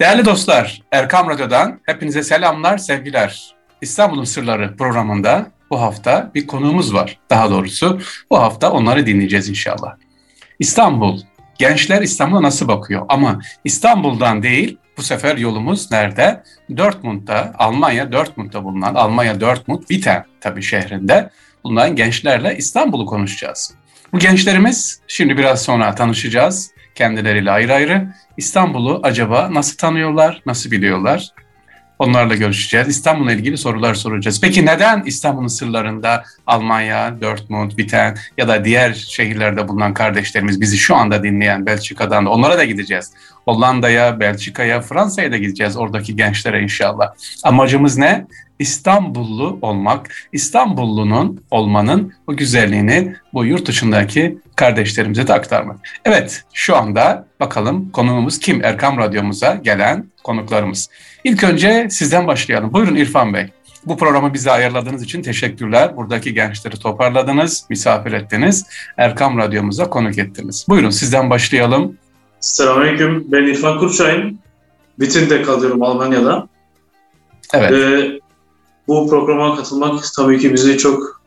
Değerli dostlar, Erkam Radyo'dan hepinize selamlar, sevgiler. İstanbul'un Sırları programında bu hafta bir konuğumuz var. Daha doğrusu bu hafta onları dinleyeceğiz inşallah. İstanbul, gençler İstanbul'a nasıl bakıyor? Ama İstanbul'dan değil, bu sefer yolumuz nerede? Dortmund'da, Almanya Dortmund'da bulunan, Almanya Dortmund, Witten tabii şehrinde bulunan gençlerle İstanbul'u konuşacağız. Bu gençlerimiz şimdi biraz sonra tanışacağız kendileriyle ayrı ayrı. İstanbul'u acaba nasıl tanıyorlar, nasıl biliyorlar? Onlarla görüşeceğiz. İstanbul'la ilgili sorular soracağız. Peki neden İstanbul'un sırlarında Almanya, Dortmund, Witten ya da diğer şehirlerde bulunan kardeşlerimiz bizi şu anda dinleyen Belçika'dan da onlara da gideceğiz. Hollanda'ya, Belçika'ya, Fransa'ya da gideceğiz oradaki gençlere inşallah. Amacımız ne? İstanbullu olmak, İstanbullunun olmanın bu güzelliğini bu yurt dışındaki kardeşlerimize de aktarmak. Evet, şu anda bakalım konuğumuz kim? Erkam Radyomuza gelen konuklarımız. İlk önce sizden başlayalım. Buyurun İrfan Bey. Bu programı bize ayarladığınız için teşekkürler. Buradaki gençleri toparladınız, misafir ettiniz. Erkam Radyomuza konuk ettiniz. Buyurun sizden başlayalım. Selamünaleyküm. Ben İrfan Kurçay'ım. Bitinde kalıyorum Almanya'da. Evet. Ee, bu programa katılmak tabii ki bizi çok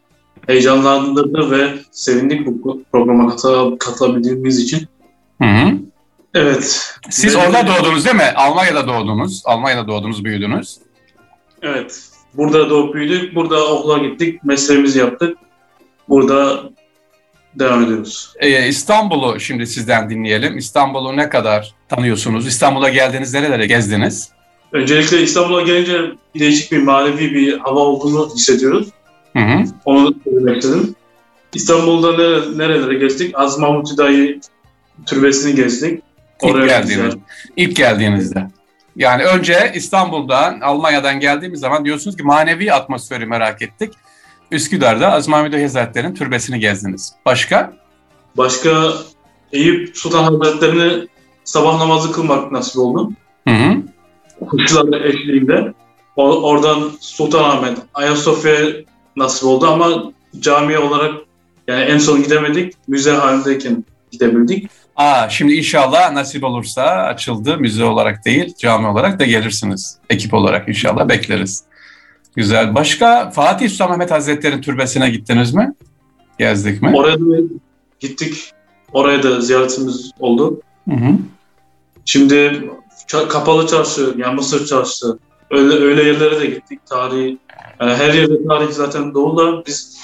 heyecanlandırdı ve sevindik bu programa katıl katılabildiğimiz için. Hı hı. Evet. Siz Ben- orada doğdunuz değil mi? Almanya'da doğdunuz. Almanya'da doğdunuz, büyüdünüz. Evet. Burada doğup büyüdük. Burada okula gittik. Mesleğimizi yaptık. Burada devam ediyoruz. Ee, İstanbul'u şimdi sizden dinleyelim. İstanbul'u ne kadar tanıyorsunuz? İstanbul'a geldiniz, nerelere gezdiniz? Öncelikle İstanbul'a gelince değişik bir manevi bir hava olduğunu hissediyoruz. Hı hı. Onu söylemek istedim. İstanbul'da nere- nerelere gezdik? Aziz Mahmut Hüdayi türbesini gezdik. İlk Oraya geldiğiniz, ilk geldiğinizde. Yani önce İstanbul'dan, Almanya'dan geldiğimiz zaman diyorsunuz ki manevi atmosferi merak ettik. Üsküdar'da Aziz Mahmud Hazretleri'nin türbesini gezdiniz. Başka? Başka Eyüp Sultan Hazretleri'ni sabah namazı kılmak nasip oldu. Hı hı. Kuşçular eşliğinde. O- oradan Sultanahmet, Ayasofya nasip oldu ama cami olarak yani en son gidemedik. Müze halindeyken gidebildik. Aa, şimdi inşallah nasip olursa açıldı müze olarak değil, cami olarak da gelirsiniz. Ekip olarak inşallah bekleriz. Güzel. Başka Fatih Sultan Mehmet Hazretleri'nin türbesine gittiniz mi? Gezdik mi? Oraya da gittik. Oraya da ziyaretimiz oldu. Hı hı. Şimdi kapalı çarşı, yani Mısır çarşısı, öyle öyle yerlere de gittik. Tarihi, yani her yerde tarih zaten dolu biz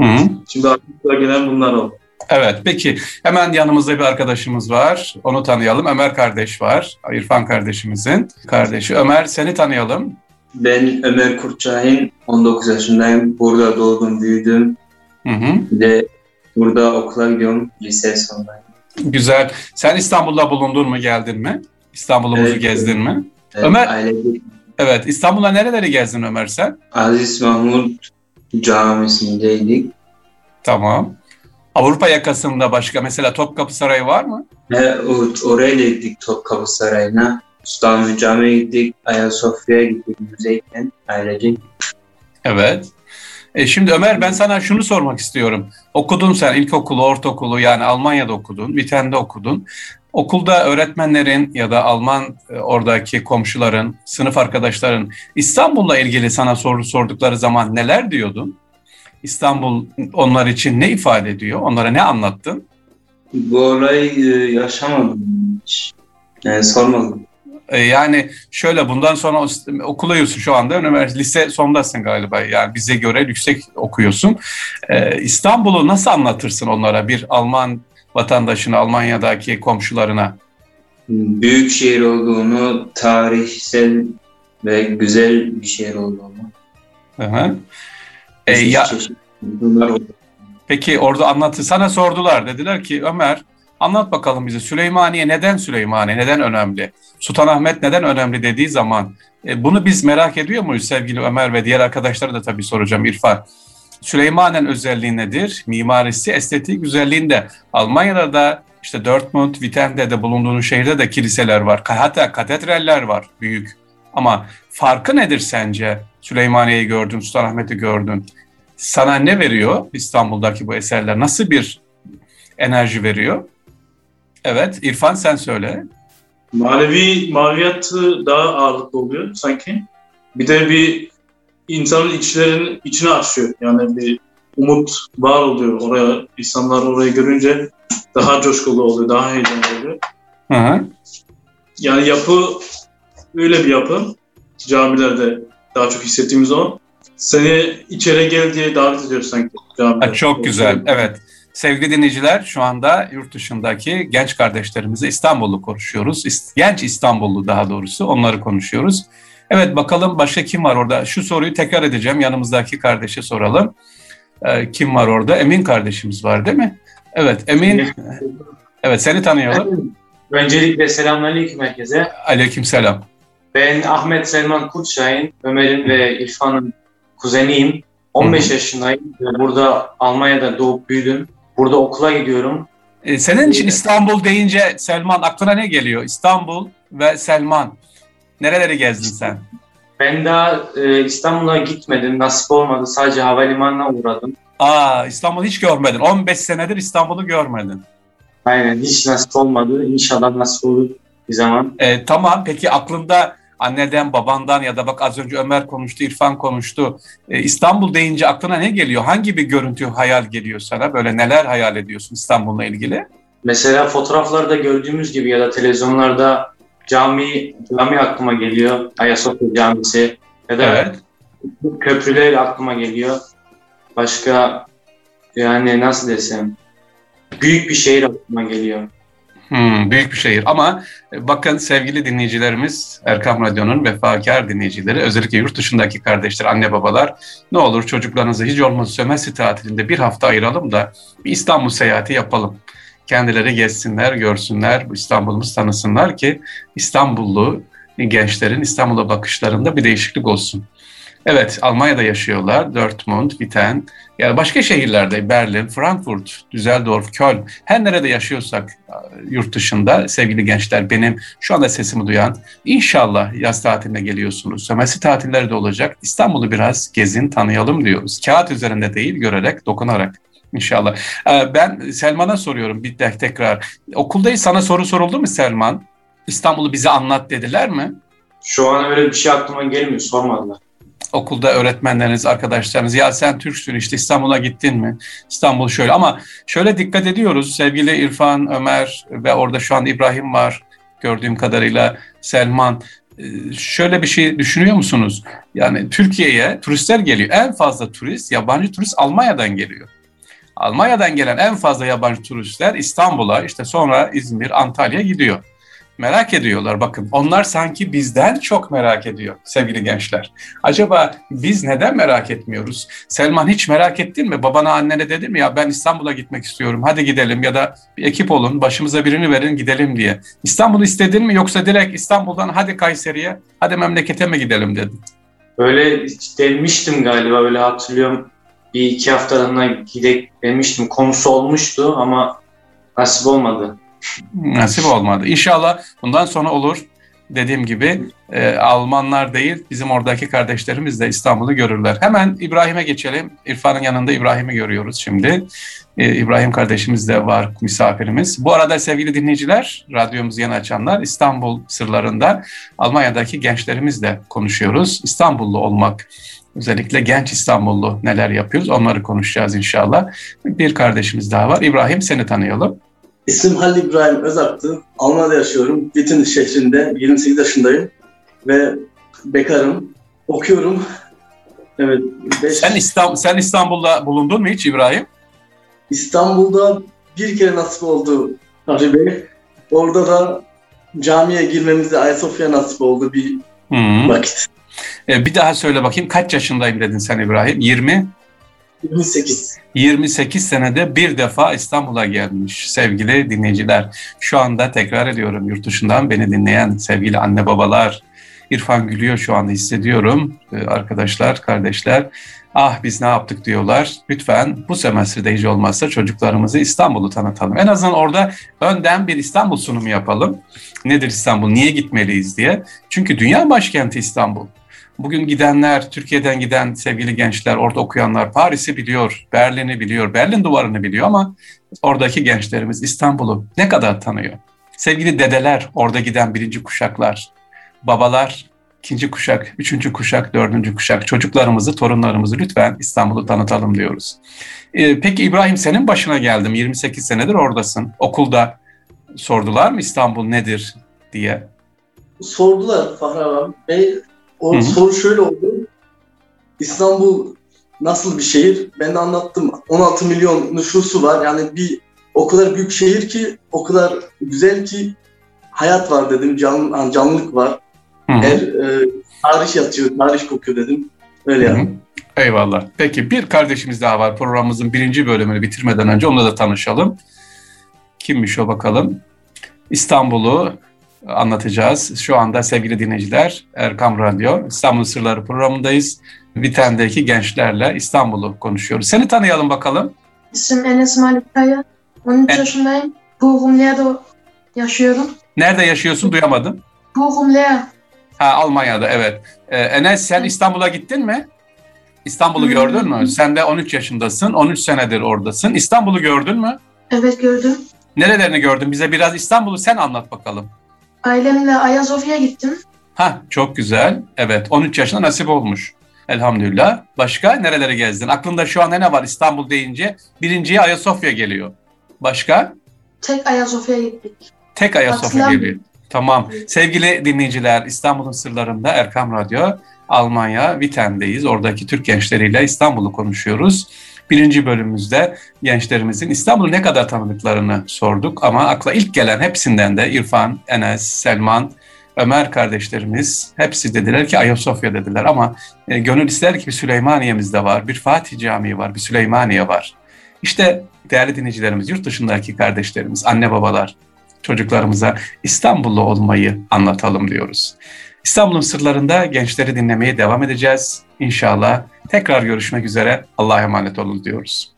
Hı hı. şimdi aklımıza gelen bunlar oldu. Evet peki hemen yanımızda bir arkadaşımız var. Onu tanıyalım. Ömer kardeş var. İrfan kardeşimizin kardeşi. Ömer seni tanıyalım. Ben Ömer Kurtçahin, 19 yaşındayım. Burada doğdum, büyüdüm. Hı hı. Bir de burada okula gidiyorum, lise sondayım. Güzel. Sen İstanbul'da bulundun mu geldin mi? İstanbul'umuzu Evet. gezdin mi? Evet, Ömer- ailece- Evet. İstanbul'da nereleri gezdin Ömer sen? Aziz Mahmut Camisi'ndeydik. Tamam. Avrupa yakasında başka mesela Topkapı Sarayı var mı? Ve o- oraya gittik Topkapı Sarayı'na. Sultanahmet Camii'ye gittik, Ayasofya'ya gittik müzeyken ailece. Evet. E şimdi Ömer ben sana şunu sormak istiyorum. Okudun sen ilkokulu, ortaokulu yani Almanya'da okudun, Witten'de okudun. Okulda öğretmenlerin ya da Alman e, oradaki komşuların, sınıf arkadaşların İstanbul'la ilgili sana soru sordukları zaman neler diyordun? İstanbul onlar için ne ifade ediyor? Onlara ne anlattın? Bu olayı e, yaşamadım hiç. Yani sormadım. E, Yani şöyle bundan sonra okuluyorsun şu anda üniversite lise sondasın galiba yani bize göre yüksek okuyorsun. E, İstanbul'u nasıl anlatırsın onlara bir Alman vatandaşına Almanya'daki komşularına? Büyük şehir olduğunu, tarihsel ve güzel bir şehir olduğunu. Hı hı. E, ya, bunlar oldu. peki orada anlatı sana sordular dediler ki Ömer anlat bakalım bize Süleymaniye neden Süleymaniye neden önemli? Sultanahmet neden önemli dediği zaman e, bunu biz merak ediyor muyuz sevgili Ömer ve diğer arkadaşlara da tabii soracağım İrfan. Süleymanen özelliği nedir? Mimarisi, estetiği, güzelliğinde. Almanya'da da işte Dortmund, Witten'de de bulunduğunuz şehirde de kiliseler var. Hatta katedraller var büyük. Ama farkı nedir sence? Süleymaniye'yi gördün, Sultanahmet'i gördün. Sana ne veriyor İstanbul'daki bu eserler? Nasıl bir enerji veriyor? Evet, İrfan sen söyle. Manevi maneviyatı daha ağırlıklı oluyor sanki. Bir de bir insanın içlerin içine açıyor. Yani bir umut var oluyor oraya. insanlar orayı görünce daha coşkulu oluyor, daha heyecanlı oluyor. Hı hı. Yani yapı öyle bir yapı. Camilerde daha çok hissettiğimiz o. Seni içeri gel diye davet ediyor sanki camiler. Ha, çok güzel, evet. Sevgili dinleyiciler, şu anda yurt dışındaki genç kardeşlerimize İstanbul'u konuşuyoruz. Genç İstanbullu daha doğrusu, onları konuşuyoruz. Evet, bakalım başka kim var orada? Şu soruyu tekrar edeceğim, yanımızdaki kardeşe soralım. Ee, kim var orada? Emin kardeşimiz var değil mi? Evet, Emin. Evet, seni tanıyalım. Öncelikle selamünaleyküm herkese. Aleykümselam. Ben Ahmet Selman Kurtşahin, Ömer'in ve İrfan'ın kuzeniyim. 15 yaşındayım. Burada Almanya'da doğup büyüdüm. Burada okula gidiyorum. Ee, senin için İstanbul deyince Selman aklına ne geliyor? İstanbul ve Selman. Nereleri gezdin sen? Ben daha e, İstanbul'a gitmedim. Nasip olmadı. Sadece havalimanına uğradım. Aa, İstanbul'u hiç görmedin. 15 senedir İstanbul'u görmedin. Aynen hiç nasip olmadı. İnşallah nasip olur bir zaman. E, tamam peki aklında anneden babandan ya da bak az önce Ömer konuştu, İrfan konuştu. E, İstanbul deyince aklına ne geliyor? Hangi bir görüntü hayal geliyor sana? Böyle neler hayal ediyorsun İstanbul'la ilgili? Mesela fotoğraflarda gördüğümüz gibi ya da televizyonlarda cami, cami aklıma geliyor. Ayasofya Camisi ya da Evet. köprüler aklıma geliyor. Başka yani nasıl desem büyük bir şehir aklıma geliyor. Hmm, büyük bir şehir ama e, bakın sevgili dinleyicilerimiz Erkam Radyo'nun vefakar dinleyicileri özellikle yurt dışındaki kardeşler, anne babalar ne olur çocuklarınızı hiç olmazsa sömestr tatilinde bir hafta ayıralım da bir İstanbul seyahati yapalım. Kendileri gezsinler, görsünler, bu İstanbul'umuzu tanısınlar ki İstanbullu gençlerin İstanbul'a bakışlarında bir değişiklik olsun. Evet, Almanya'da yaşıyorlar. Dortmund, Witten, yani başka şehirlerde Berlin, Frankfurt, Düsseldorf, Köln, her nerede yaşıyorsak e, yurt dışında sevgili gençler benim şu anda sesimi duyan inşallah yaz tatiline geliyorsunuz. Sömestr tatilleri de olacak. İstanbul'u biraz gezin, tanıyalım diyoruz. Kağıt üzerinde değil, görerek, dokunarak. İnşallah. Ee, Ben Selman'a soruyorum bir tekrar. Okuldayız sana soru soruldu mu Selman? İstanbul'u bize anlat dediler mi? Şu an öyle bir şey aklıma gelmiyor. Sormadılar. Okulda öğretmenleriniz, arkadaşlarınız ya sen Türksün işte İstanbul'a gittin mi? İstanbul şöyle ama şöyle dikkat ediyoruz sevgili İrfan, Ömer ve orada şu an İbrahim var gördüğüm kadarıyla Selman. Ee, Şöyle bir şey düşünüyor musunuz? Yani Türkiye'ye turistler geliyor. En fazla turist, yabancı turist Almanya'dan geliyor. Almanya'dan gelen en fazla yabancı turistler İstanbul'a, işte sonra İzmir, Antalya gidiyor. Merak ediyorlar bakın. Onlar sanki bizden çok merak ediyor sevgili gençler. Acaba biz neden merak etmiyoruz? Selman hiç merak ettin mi? Babana annene dedi mi ya ben İstanbul'a gitmek istiyorum hadi gidelim ya da bir ekip olun başımıza birini verin gidelim diye. İstanbul'u istedin mi yoksa direkt İstanbul'dan hadi Kayseri'ye hadi memlekete mi gidelim dedin? Öyle demiştim galiba öyle hatırlıyorum. Bir iki haftalığına gidek demiştim. Konusu olmuştu ama nasip olmadı. Nasip olmadı. İnşallah bundan sonra olur. Dediğim gibi e, Almanlar değil bizim oradaki kardeşlerimiz de İstanbul'u görürler. Hemen İbrahim'e geçelim. İrfan'ın yanında İbrahim'i görüyoruz şimdi. E, İbrahim kardeşimiz de var misafirimiz. Bu arada sevgili dinleyiciler, radyomuzu yeni açanlar İstanbul sırlarında Almanya'daki gençlerimizle konuşuyoruz. İstanbullu olmak Özellikle genç İstanbullu neler yapıyoruz onları konuşacağız inşallah. Bir kardeşimiz daha var. İbrahim seni tanıyalım. İsmim Halil İbrahim Özaktı. Almanya'da yaşıyorum. Witten şehrinde 28 yaşındayım. Ve bekarım. Okuyorum. Evet. beş- Sen, İstanbul, sen İstanbul'da bulundun mu hiç İbrahim? İstanbul'da bir kere nasip oldu Harry Bey. Orada da camiye girmemize Ayasofya nasip oldu bir Hı. vakit. E, bir daha söyle bakayım kaç yaşındayım dedin sen İbrahim? 20? 28. 28 senede bir defa İstanbul'a gelmiş sevgili dinleyiciler. Şu anda tekrar ediyorum yurt dışından beni dinleyen sevgili anne babalar. İrfan gülüyor şu anda hissediyorum Ee, arkadaşlar, kardeşler. Ah biz ne yaptık diyorlar. Lütfen bu semestrde hiç olmazsa çocuklarımızı İstanbul'u tanıtalım. En azından orada önden bir İstanbul sunumu yapalım. Nedir İstanbul, niye gitmeliyiz diye. Çünkü dünya başkenti İstanbul. Bugün gidenler, Türkiye'den giden sevgili gençler, orada okuyanlar Paris'i biliyor, Berlin'i biliyor, Berlin duvarını biliyor ama oradaki gençlerimiz İstanbul'u ne kadar tanıyor? Sevgili dedeler, orada giden birinci kuşaklar, babalar, ikinci kuşak, üçüncü kuşak, dördüncü kuşak, çocuklarımızı, torunlarımızı lütfen İstanbul'u tanıtalım diyoruz. Ee, peki İbrahim senin başına geldim, 28 senedir oradasın. Okulda sordular mı İstanbul nedir diye? Sordular Fahri. Ve o Hı hı. soru şöyle oldu. İstanbul nasıl bir şehir? Ben de anlattım. 16 milyon nüfusu var. Yani bir o kadar büyük şehir ki, o kadar güzel ki hayat var dedim. Can, canlılık var. Hı hı. Her e, tarih yatıyor, tarih kokuyor dedim. Öyle Hı hı. yani. Eyvallah. Peki bir kardeşimiz daha var programımızın birinci bölümünü bitirmeden önce onunla da tanışalım. Kimmiş o bakalım? İstanbul'u anlatacağız. Şu anda sevgili dinleyiciler Erkam Radyo İstanbul Sırları programındayız. Viten'deki gençlerle İstanbul'u konuşuyoruz. Seni tanıyalım bakalım. İsim Enes Malik Kaya. 13 En- yaşındayım. Bochum yaşıyorum. Nerede yaşıyorsun duyamadım. Bochum Leer. Ha Almanya'da evet. Ee, Enes sen İstanbul'a gittin mi? İstanbul'u Hmm. gördün mü? Sen de 13 yaşındasın. 13 senedir oradasın. İstanbul'u gördün mü? Evet gördüm. Nerelerini gördün? Bize biraz İstanbul'u sen anlat bakalım. Ailemle Ayasofya gittim. Ha çok güzel. Evet 13 yaşında nasip olmuş. Elhamdülillah. Başka nerelere gezdin? Aklında şu an ne var İstanbul deyince? Birinciye Ayasofya geliyor. Başka? Tek Ayasofya gittik. Tek Ayasofya Aslan. geliyor. Tamam. Sevgili dinleyiciler İstanbul'un sırlarında Erkam Radyo Almanya Viten'deyiz. Oradaki Türk gençleriyle İstanbul'u konuşuyoruz. Birinci bölümümüzde gençlerimizin İstanbul'u ne kadar tanıdıklarını sorduk ama akla ilk gelen hepsinden de İrfan, Enes, Selman, Ömer kardeşlerimiz hepsi dediler ki Ayasofya dediler ama e, gönül ister ki bir Süleymaniye'miz de var, bir Fatih Camii var, bir Süleymaniye var. İşte değerli dinleyicilerimiz, yurt dışındaki kardeşlerimiz, anne babalar, çocuklarımıza İstanbullu olmayı anlatalım diyoruz. İstanbul'un sırlarında gençleri dinlemeye devam edeceğiz. İnşallah tekrar görüşmek üzere. Allah'a emanet olun diyoruz.